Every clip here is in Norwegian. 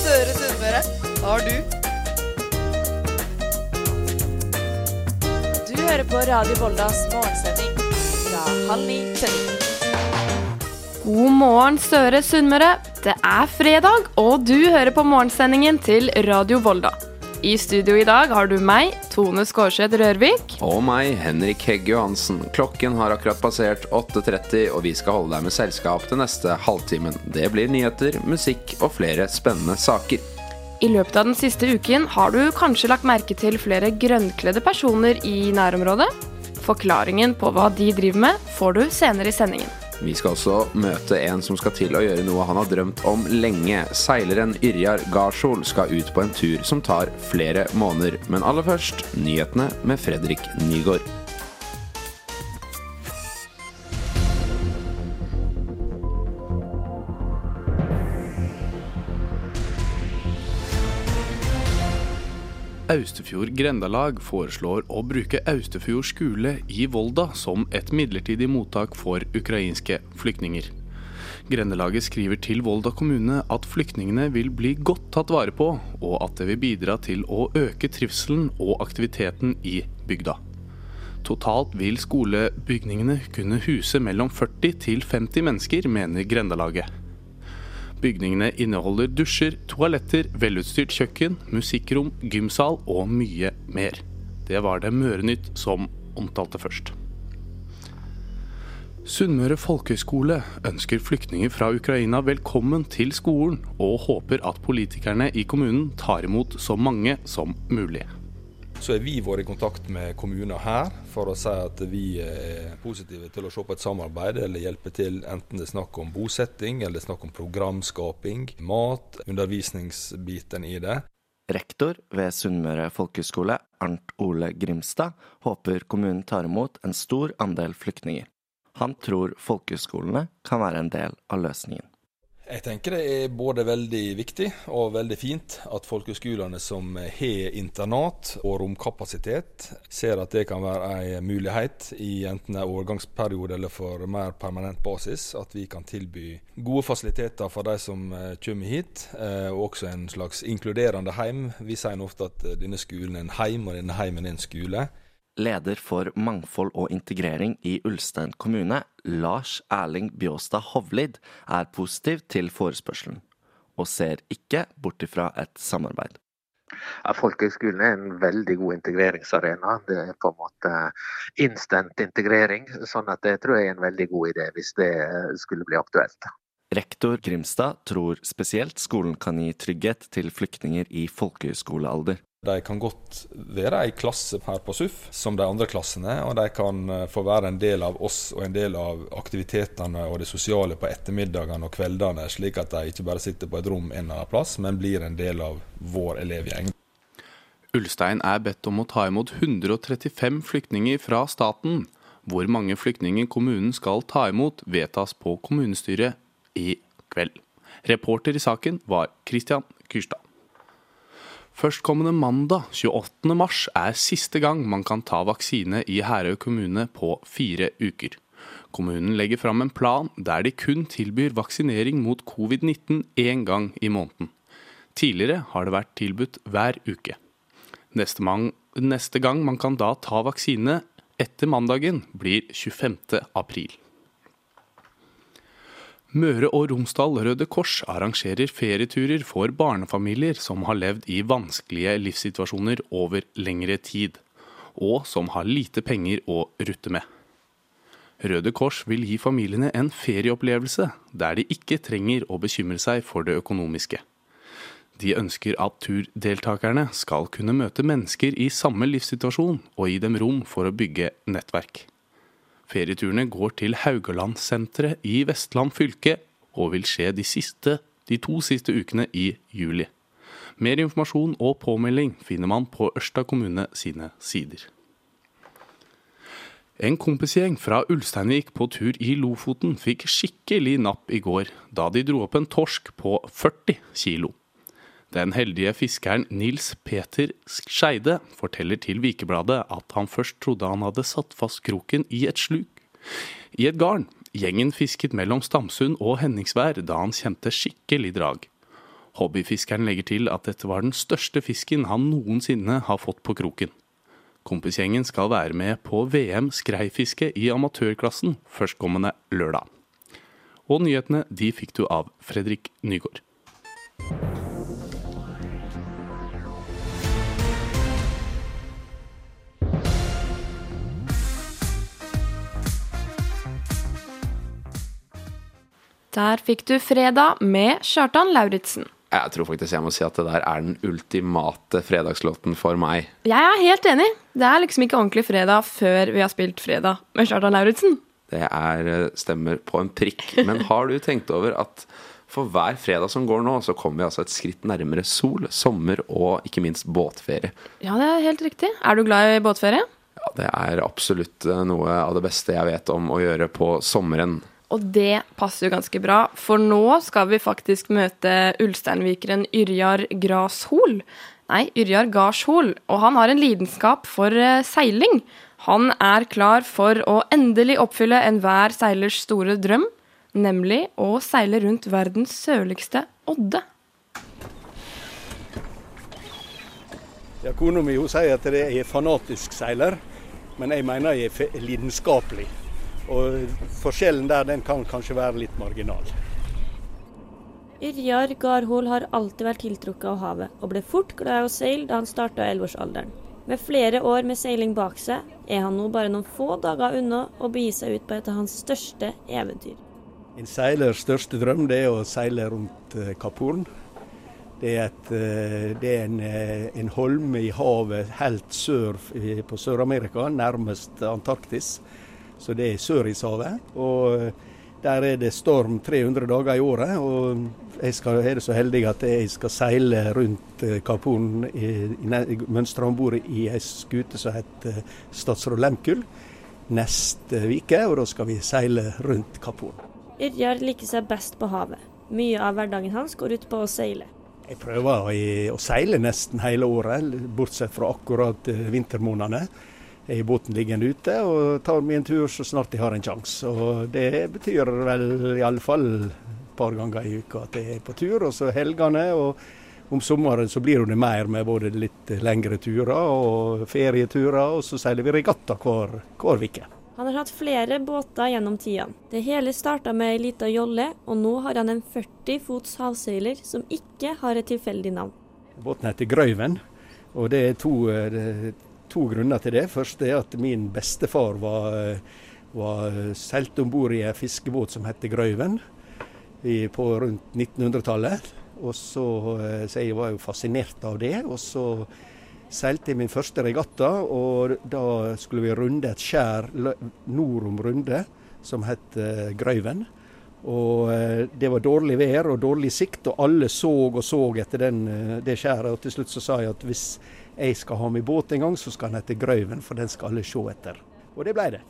Søre Sunnmøre har du. Du hører på Radio Voldas morgensending fra halv ni til ni. God morgen, Søre Sunnmøre. Det er fredag, og du hører på morgensendingen til Radio Volda. I studio i dag har du meg, Tone Skårseth Rørvik. Og meg, Henrik Hegge Johansen. Klokken har akkurat passert 8.30, og vi skal holde deg med selskap til neste halvtimen. Det blir nyheter, musikk og flere spennende saker. I løpet av den siste uken har du kanskje lagt merke til flere grønnkledde personer i nærområdet. Forklaringen på hva de driver med, får du senere i sendingen. Vi skal også møte en som skal til å gjøre noe han har drømt om lenge. Seileren Yrjar Garsol skal ut på en tur som tar flere måneder. Men aller først nyhetene med Fredrik Nygaard. Austefjord Grendalag foreslår å bruke Austefjord skole i Volda som et midlertidig mottak for ukrainske flyktninger. Grendelaget skriver til Volda kommune at flyktningene vil bli godt tatt vare på, og at det vil bidra til å øke trivselen og aktiviteten i bygda. Totalt vil skolebygningene kunne huse mellom 40 til 50 mennesker, mener Grendalaget. Bygningene inneholder dusjer, toaletter, velutstyrt kjøkken, musikkrom, gymsal og mye mer. Det var det Mørenytt som omtalte først. Sunnmøre folkehøgskole ønsker flyktninger fra Ukraina velkommen til skolen, og håper at politikerne i kommunen tar imot så mange som mulig. Så har vi vært i kontakt med kommuner her for å si at vi er positive til å se på et samarbeid eller hjelpe til, enten det er snakk om bosetting eller det er snakk om programskaping, mat, undervisningsbiten i det. Rektor ved Sunnmøre folkehøgskole, Arnt Ole Grimstad, håper kommunen tar imot en stor andel flyktninger. Han tror folkehøgskolene kan være en del av løsningen. Jeg tenker det er både veldig viktig og veldig fint at folkehøgskolene som har internat og romkapasitet, ser at det kan være en mulighet i enten en overgangsperiode eller for mer permanent basis. At vi kan tilby gode fasiliteter for de som kommer hit, og også en slags inkluderende heim. Vi sier ofte at denne skolen er en heim, og denne heimen er en skole. Leder for mangfold og integrering i Ulstein kommune, Lars Erling Bjåstad Hovlid, er positiv til forespørselen, og ser ikke bort ifra et samarbeid. Ja, Folkehøgskolen er en veldig god integreringsarena. Det er på en måte instant integrering. sånn at det tror jeg er en veldig god idé hvis det skulle bli aktuelt. Rektor Grimstad tror spesielt skolen kan gi trygghet til flyktninger i folkehøyskolealder. De kan godt være ei klasse her på SUF, som de andre klassene. Og de kan få være en del av oss og en del av aktivitetene og det sosiale på ettermiddagene og kveldene, slik at de ikke bare sitter på et rom en eller annen plass, men blir en del av vår elevgjeng. Ulstein er bedt om å ta imot 135 flyktninger fra staten. Hvor mange flyktninger kommunen skal ta imot, vedtas på kommunestyret i kveld. Reporter i saken var Christian Kyrstad. Førstkommende mandag 28. mars er siste gang man kan ta vaksine i Herøy kommune på fire uker. Kommunen legger fram en plan der de kun tilbyr vaksinering mot covid-19 én gang i måneden. Tidligere har det vært tilbudt hver uke. Neste, man, neste gang man kan da ta vaksine etter mandagen, blir 25. april. Møre og Romsdal Røde Kors arrangerer ferieturer for barnefamilier som har levd i vanskelige livssituasjoner over lengre tid, og som har lite penger å rutte med. Røde Kors vil gi familiene en ferieopplevelse der de ikke trenger å bekymre seg for det økonomiske. De ønsker at turdeltakerne skal kunne møte mennesker i samme livssituasjon og gi dem rom for å bygge nettverk. Ferieturene går til Haugalandsenteret i Vestland fylke og vil skje de, siste, de to siste ukene i juli. Mer informasjon og påmelding finner man på Ørsta kommune sine sider. En kompisgjeng fra Ulsteinvik på tur i Lofoten fikk skikkelig napp i går, da de dro opp en torsk på 40 kilo. Den heldige fiskeren Nils Peter Skeide forteller til Vikebladet at han først trodde han hadde satt fast kroken i et sluk. I et garn. Gjengen fisket mellom Stamsund og Henningsvær da han kjente skikkelig drag. Hobbyfiskeren legger til at dette var den største fisken han noensinne har fått på kroken. Kompisgjengen skal være med på VM skreifiske i amatørklassen førstkommende lørdag. Og nyhetene de fikk du av Fredrik Nygaard. Der fikk du Fredag med Kjartan Lauritzen. Jeg tror faktisk jeg må si at det der er den ultimate fredagslåten for meg. Jeg er helt enig. Det er liksom ikke ordentlig fredag før vi har spilt Fredag med Kjartan Lauritzen. Det er eh, stemmer på en prikk. Men har du tenkt over at for hver fredag som går nå, så kommer vi altså et skritt nærmere sol, sommer og ikke minst båtferie. Ja, det er helt riktig. Er du glad i båtferie? Ja, det er absolutt eh, noe av det beste jeg vet om å gjøre på sommeren. Og det passer jo ganske bra, for nå skal vi faktisk møte Ulsteinvikeren Yrjar Grashol. Nei, Yrjar Garshol. Og han har en lidenskap for eh, seiling. Han er klar for å endelig oppfylle enhver seilers store drøm, nemlig å seile rundt verdens sørligste odde. Ja, Kona mi sier at jeg er fanatisk seiler, men jeg mener jeg er lidenskapelig. Og forskjellen der den kan kanskje være litt marginal. Yrjar Garhol har alltid vært tiltrukket av havet, og ble fort glad i å seile da han starta i elleveårsalderen. Med flere år med seiling bak seg, er han nå bare noen få dager unna å begi seg ut på et av hans største eventyr. En seilers største drøm det er å seile rundt eh, Kapp Horn. Det er, et, eh, det er en, eh, en holme i havet helt sør på Sør-Amerika, nærmest Antarktis. Så det er Sørishavet. Og eh, der er det storm 300 dager i året. Og jeg skal, er det så heldig at jeg skal seile rundt eh, Kapp Horn, i- i om bord i ei skute som heter Statsråd Lemkull, neste uke. Og da skal vi seile rundt Kapp Horn. Yrjar liker seg best på havet. Mye av hverdagen hans går ut på å seile. Jeg prøver å, å seile nesten hele året, bortsett fra akkurat eh, vintermånedene. Har båten liggende ute og tar meg en tur så snart jeg har en sjanse. Og det betyr vel i alle fall et par ganger i uka at jeg er på tur. Og så helgene. Og om sommeren så blir det mer med både litt lengre turer og ferieturer. Og så seiler vi regatta hver, hver uke. Han har hatt flere båter gjennom tidene. Det hele starta med ei lita jolle, og nå har han en 40 fots havseiler som ikke har et tilfeldig navn. Båten heter Grøyven, og det er to, eh, to grunner til det. Først er at min bestefar var, eh, var seilt om bord i en fiskebåt som het Grøyven i, på rundt 1900-tallet. Og så, eh, så jeg var jo fascinert av det. Og så seilte jeg min første regatta, og da skulle vi runde et skjær nord om Runde som het Grøven. Grøyven. Og eh, det var dårlig vær og dårlig sikt, og alle så og så etter den, eh, det skjæret. Og til slutt så sa jeg at hvis jeg skal ha med båt en gang, så skal den hete Grauven, for den skal alle se etter. Og det ble det.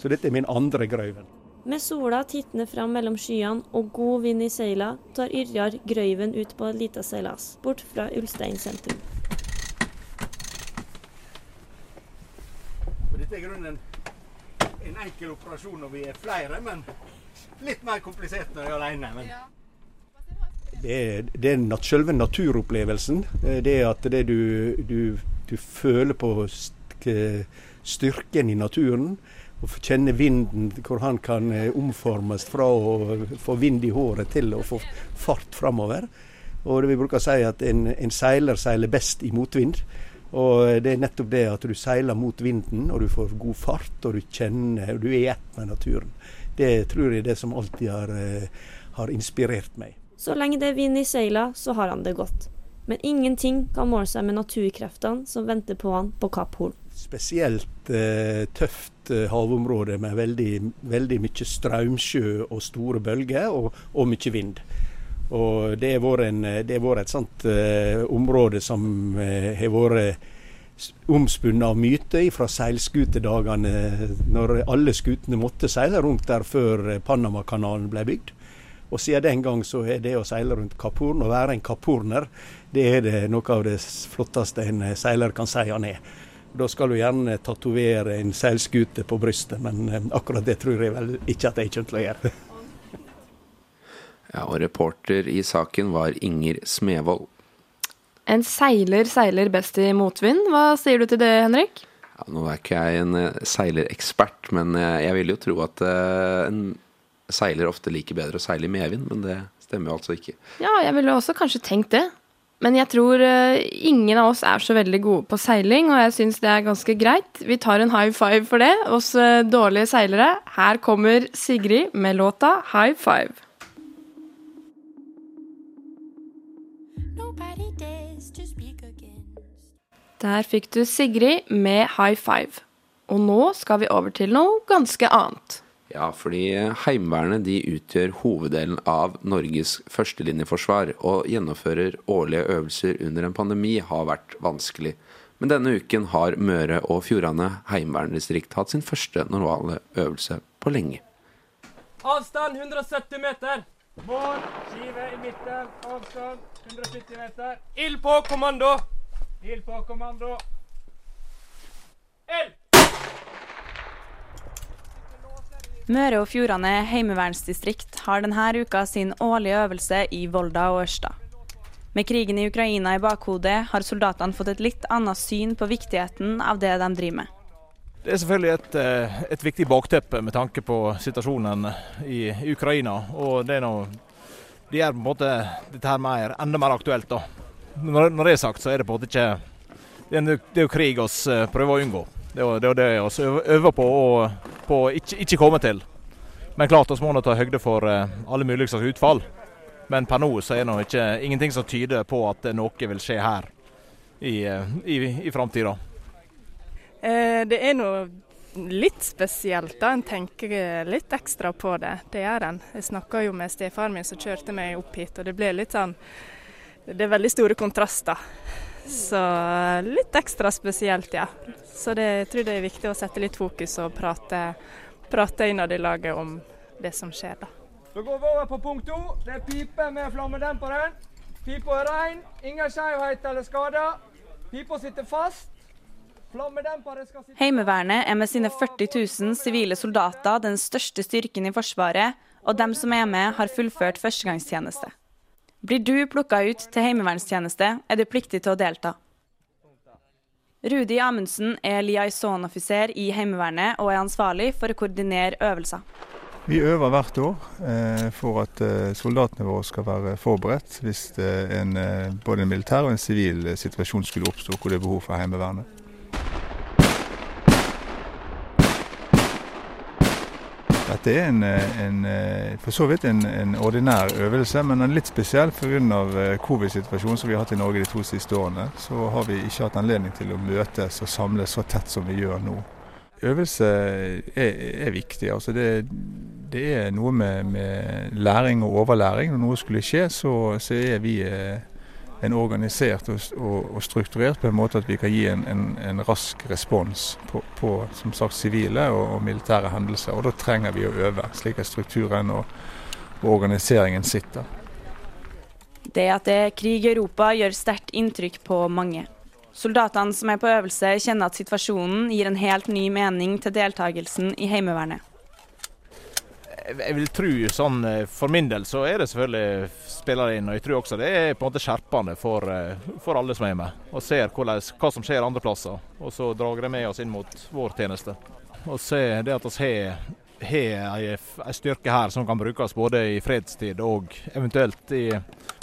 Så dette er min andre Grauven. Med sola tittende fram mellom skyene og god vind i seila, tar Yrjar Grøyven ut på en lita seilas, bort fra Ulstein sentrum. Og dette er i grunnen en enkel operasjon når vi er flere, men litt mer komplisert når jeg er alene. Men... Det det er nat selve naturopplevelsen. Eh, Det er at det du, du, du føler på styrken i naturen. Og kjenne vinden, hvor han kan eh, omformes fra å få vind i håret til å få fart framover. Og det vi bruker å si at en, en seiler seiler best i motvind. Og det er nettopp det at du seiler mot vinden, og du får god fart, og du kjenner og Du er i ett med naturen. Det tror jeg er det som alltid har, eh, har inspirert meg. Så lenge det er vind i seila, så har han det godt. Men ingenting kan måle seg med naturkreftene som venter på han på Kapp Horn. Spesielt eh, tøft eh, havområde med veldig, veldig mye strømsjø og store bølger, og, og mye vind. Og det har vært, vært et sånt eh, område som eh, har vært s- omspunnet av myter fra seilskutedagene, når alle skutene måtte seile rundt der før eh, Panamakanalen ble bygd. Og siden den gang så er det å seile rundt Kapp Horn, å være en kapphorner, det er det noe av det flotteste en eh, seiler kan si han er. Da skal du gjerne tatovere en seilskute på brystet, men eh, akkurat det tror jeg vel ikke at jeg kommer til å gjøre. Ja, og reporter i saken var Inger Smevold. En seiler seiler best i motvind. Hva sier du til det, Henrik? Ja, nå er ikke jeg en eh, seilerekspert, men eh, jeg vil jo tro at eh, en seiler ofte liker bedre å seile i medvind, men det stemmer jo altså ikke. Ja, jeg ville også kanskje tenkt det. Men jeg tror ingen av oss er så veldig gode på seiling, og jeg syns det er ganske greit. Vi tar en high five for det, oss dårlige seilere. Her kommer Sigrid med låta High Five. Der fikk du Sigrid med High Five. Og nå skal vi over til noe ganske annet. Ja, fordi Heimevernet de utgjør hoveddelen av Norges førstelinjeforsvar, og gjennomfører årlige øvelser under en pandemi har vært vanskelig. Men denne uken har Møre og Fjordane heimeverndistrikt hatt sin første normale øvelse på lenge. Avstand 170 meter. Mål, skive i midten. Avstand 170 meter. Ild på kommando. Ild på kommando. Ild! Møre og Fjordane heimevernsdistrikt har denne uka sin årlige øvelse i Volda og Ørsta. Med krigen i Ukraina i bakhodet har soldatene fått et litt annet syn på viktigheten av det de driver med. Det er selvfølgelig et, eh, et viktig bakteppe med tanke på situasjonen i Ukraina. Og det er noe Det gjør på en måte dette her mer, enda mer aktuelt, da. Når, når det er sagt, så er det på en måte ikke Det er, det er jo krig vi eh, prøver å unngå. Det er jo det, vi øver på å på ikke, ikke komme til. Men klart vi må nå ta høyde for eh, alle mulige utfall. Men per nå så er det ikke ingenting som tyder på at noe vil skje her i, i, i framtida. Eh, det er noe litt spesielt, da. En tenker litt ekstra på det. Det gjør en. Jeg snakka jo med stefaren min som kjørte meg opp hit, og det ble litt sånn Det er veldig store kontraster. Så litt ekstra spesielt, ja. Så det, jeg tror det er viktig å sette litt fokus og prate, prate innad i laget om det som skjer, da. Da går vi over på punkt to. Det er pipe med flammedemperen. Pipa er rein, ingen skjevhet eller skader. Pipa sitter fast. Sitte Heimevernet er med sine 40 000 sivile soldater den største styrken i Forsvaret, og dem som er med, har fullført førstegangstjeneste. Blir du plukka ut til heimevernstjeneste, er du pliktig til å delta. Rudi Amundsen er liaison-offiser i Heimevernet og er ansvarlig for å koordinere øvelser. Vi øver hvert år eh, for at eh, soldatene våre skal være forberedt hvis eh, en, eh, både en militær og en sivil eh, situasjon skulle oppstå hvor det er behov for Heimevernet. Dette er en, eh, en, eh, for så vidt en, en ordinær øvelse, men er litt spesiell pga. Eh, covid-situasjonen som vi har hatt i Norge de to siste årene. Så har vi ikke hatt anledning til å møtes og samles så tett som vi gjør nå. Øvelse er, er viktig. altså det, det er noe med, med, læring og overlæring. Når noe skulle skje, så, så er vi en organisert og, og, og, strukturert på en måte at vi kan gi en, en, en rask respons på, på, som sagt sivile og, og, militære hendelser. Og da trenger vi å øve, slik at strukturen og, organiseringen sitter. Det at det er krig i Europa gjør sterkt inntrykk på mange. Soldatene som er på øvelse, kjenner at situasjonen gir en helt ny mening til deltakelsen i Heimevernet. Jeg vil tro sånn, For min del så er det selvfølgelig spiller inn. og Jeg tror også det er på en måte skjerpende for, for alle som er med. Og ser hva som skjer andre plasser. Og så drar det med oss inn mot vår tjeneste. Og se det at vi har en styrke her som kan brukes både i fredstid og eventuelt i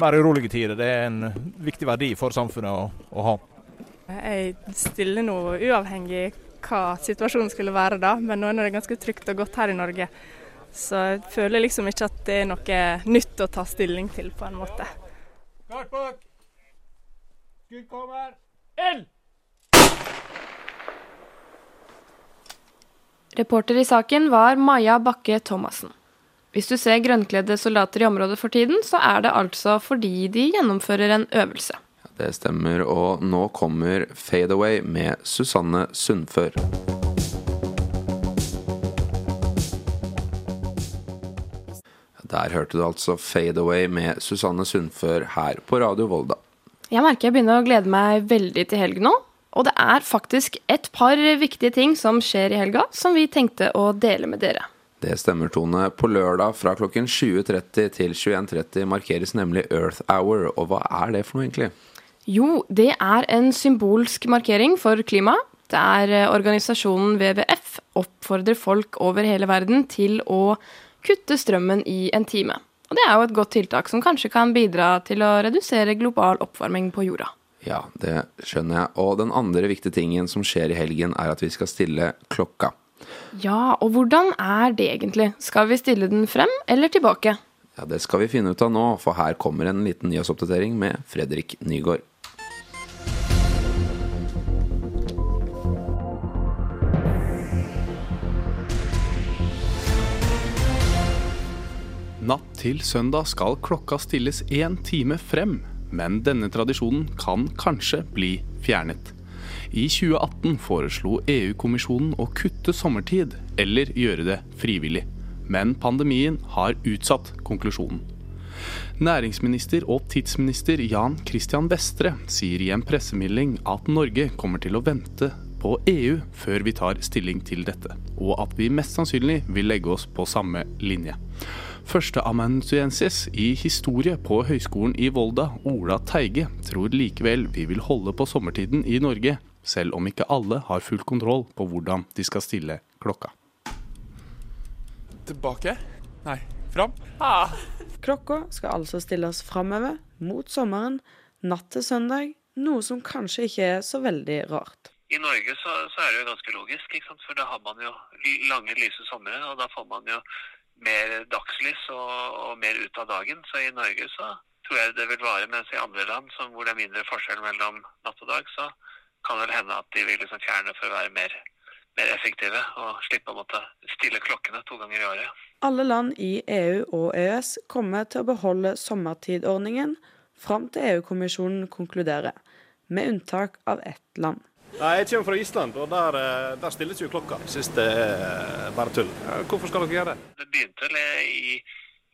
mer urolige tider. Det er en viktig verdi for samfunnet å, å ha. Jeg stiller nå uavhengig hva situasjonen skulle være da, men nå er det ganske trygt og godt her i Norge. Så jeg føler liksom ikke at det er noe nytt å ta stilling til, på en måte. Klart bak! Skudd kommer. Ild! Reporter i saken var Maja Bakke Thomassen. Hvis du ser grønnkledde soldater i området for tiden, så er det altså fordi de gjennomfører en øvelse. Det stemmer, og nå kommer Fade Away med Susanne Sundfør. Der hørte du altså Fade Away med Susanne Sundfør her på Radio Volda. Jeg merker jeg begynner å glede meg veldig til helg nå. Og det er faktisk et par viktige ting som skjer i helga, som vi tenkte å dele med dere. Det stemmer, Tone. På lørdag fra klokken 20.30 til 21.30 markeres nemlig Earth Hour. Og hva er det for noe, egentlig? Jo, det er en symbolsk markering for klima. Det er eh, organisasjonen WWF oppfordrer folk over hele verden til å kutte strømmen i en time. Og det er jo et godt tiltak som kanskje kan bidra til å redusere global oppvarming på jorda. Ja, det skjønner jeg. Og den andre viktige tingen som skjer i helgen, er at vi skal stille klokka. Ja, og hvordan er det egentlig? Skal vi stille den frem eller tilbake? Ja, Det skal vi finne ut av nå, for her kommer en liten nyhetsoppdatering med Fredrik Nygård. Natt til søndag skal klokka stilles én time frem, men denne tradisjonen kan kanskje bli fjernet. I 2018 foreslo EU-kommisjonen å kutte sommertid, eller gjøre det frivillig. Men pandemien har utsatt konklusjonen. Næringsminister og tidsminister Jan Christian Vestre sier i en pressemelding at Norge kommer til å vente på EU før vi tar stilling til dette, og at vi mest sannsynlig vil legge oss på samme linje. Førsteamanuensis i historie på Høgskolen i Volda, Ola Teige, tror likevel vi vil holde på sommertiden i Norge, selv om ikke alle har full kontroll på hvordan de skal stille klokka. Tilbake? Nei, fram? Ah. Klokka skal altså stilles framover, mot sommeren, natt til søndag, noe som kanskje ikke er så veldig rart. I Norge så, så er det jo ganske logisk, ikke sant? for da har man jo lange, lyse somre, og da får man jo mer dagslys og, og, mer ut av dagen. Så i Norge så tror jeg det vil vare, mens i andre land som, hvor det er mindre forskjell mellom natt og dag, så kan det vel hende at de vil liksom fjerne for å være mer, mer effektive og slippe å måtte stille klokkene to ganger i året. Alle land i EU og EØS kommer til å beholde sommertidordningen fram til EU-kommisjonen konkluderer, med unntak av ett land. Nei, Jeg kommer fra Island, og der, eh, der stilles jo klokka. Jeg syns det er bare tull. Hvorfor skal dere gjøre det? Det begynte i,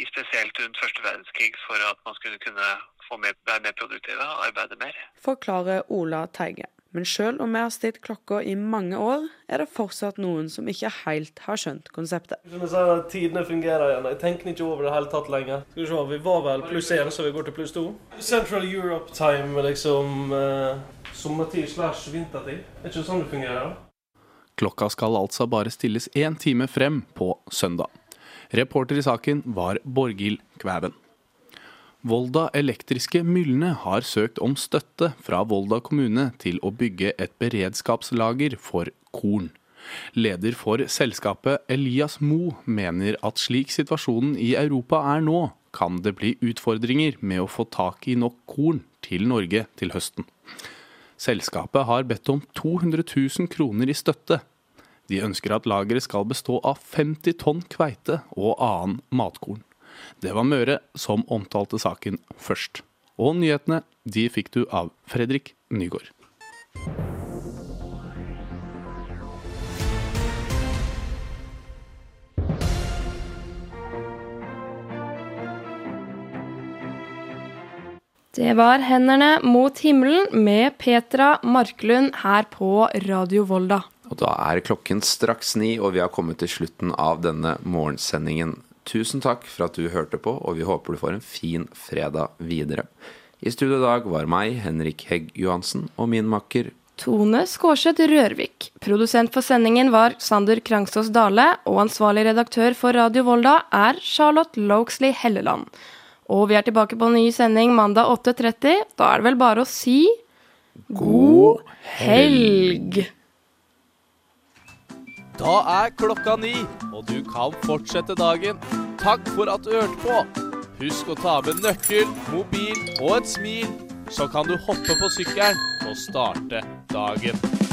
i spesielt rundt første verdenskrig for at man skulle kunne få mer, være mer produktive og arbeide mer. Forklarer Ola Teige. Men selv om vi har stilt klokka i mange år, er det fortsatt noen som ikke helt har skjønt konseptet. Som jeg sa, Tidene fungerer igjen. Jeg tenker ikke over det hele tatt lenger. Skal Vi se, vi var vel pluss én, så vi går til pluss to. Central Europe time, liksom. Uh, sommertid slash vintertid. Er ikke sånn det fungerer? Klokka skal altså bare stilles én time frem på søndag. Reporter i saken var Borghild Kvæven. Volda Elektriske Mylne har søkt om støtte fra Volda kommune til å bygge et beredskapslager for korn. Leder for selskapet Elias Mo mener at slik situasjonen i Europa er nå, kan det bli utfordringer med å få tak i nok korn til Norge til høsten. Selskapet har bedt om 200 000 kroner i støtte. De ønsker at lageret skal bestå av 50 tonn kveite og annen matkorn. Det var Møre som omtalte saken først. Og nyhetene de fikk du av Fredrik Nygård. Det var 'Hendene mot himmelen' med Petra Marklund her på Radio Volda. Og da er klokken straks ni, og vi har kommet til slutten av denne morgensendingen. Tusen takk for at du hørte på, og vi håper du får en fin fredag videre. I studio i dag var meg, Henrik Hegg Johansen, og min makker Tone Skårseth Rørvik. Produsent for sendingen var Sander Krangsås Dale, og ansvarlig redaktør for Radio Volda er Charlotte Lokesley Helleland. Og vi er tilbake på en ny sending mandag 8.30. Da er det vel bare å si god helg! Da er klokka ni, og du kan fortsette dagen. Takk for at du hørte på. Husk å ta med nøkkel, mobil og et smil, så kan du hoppe på sykkelen og starte dagen.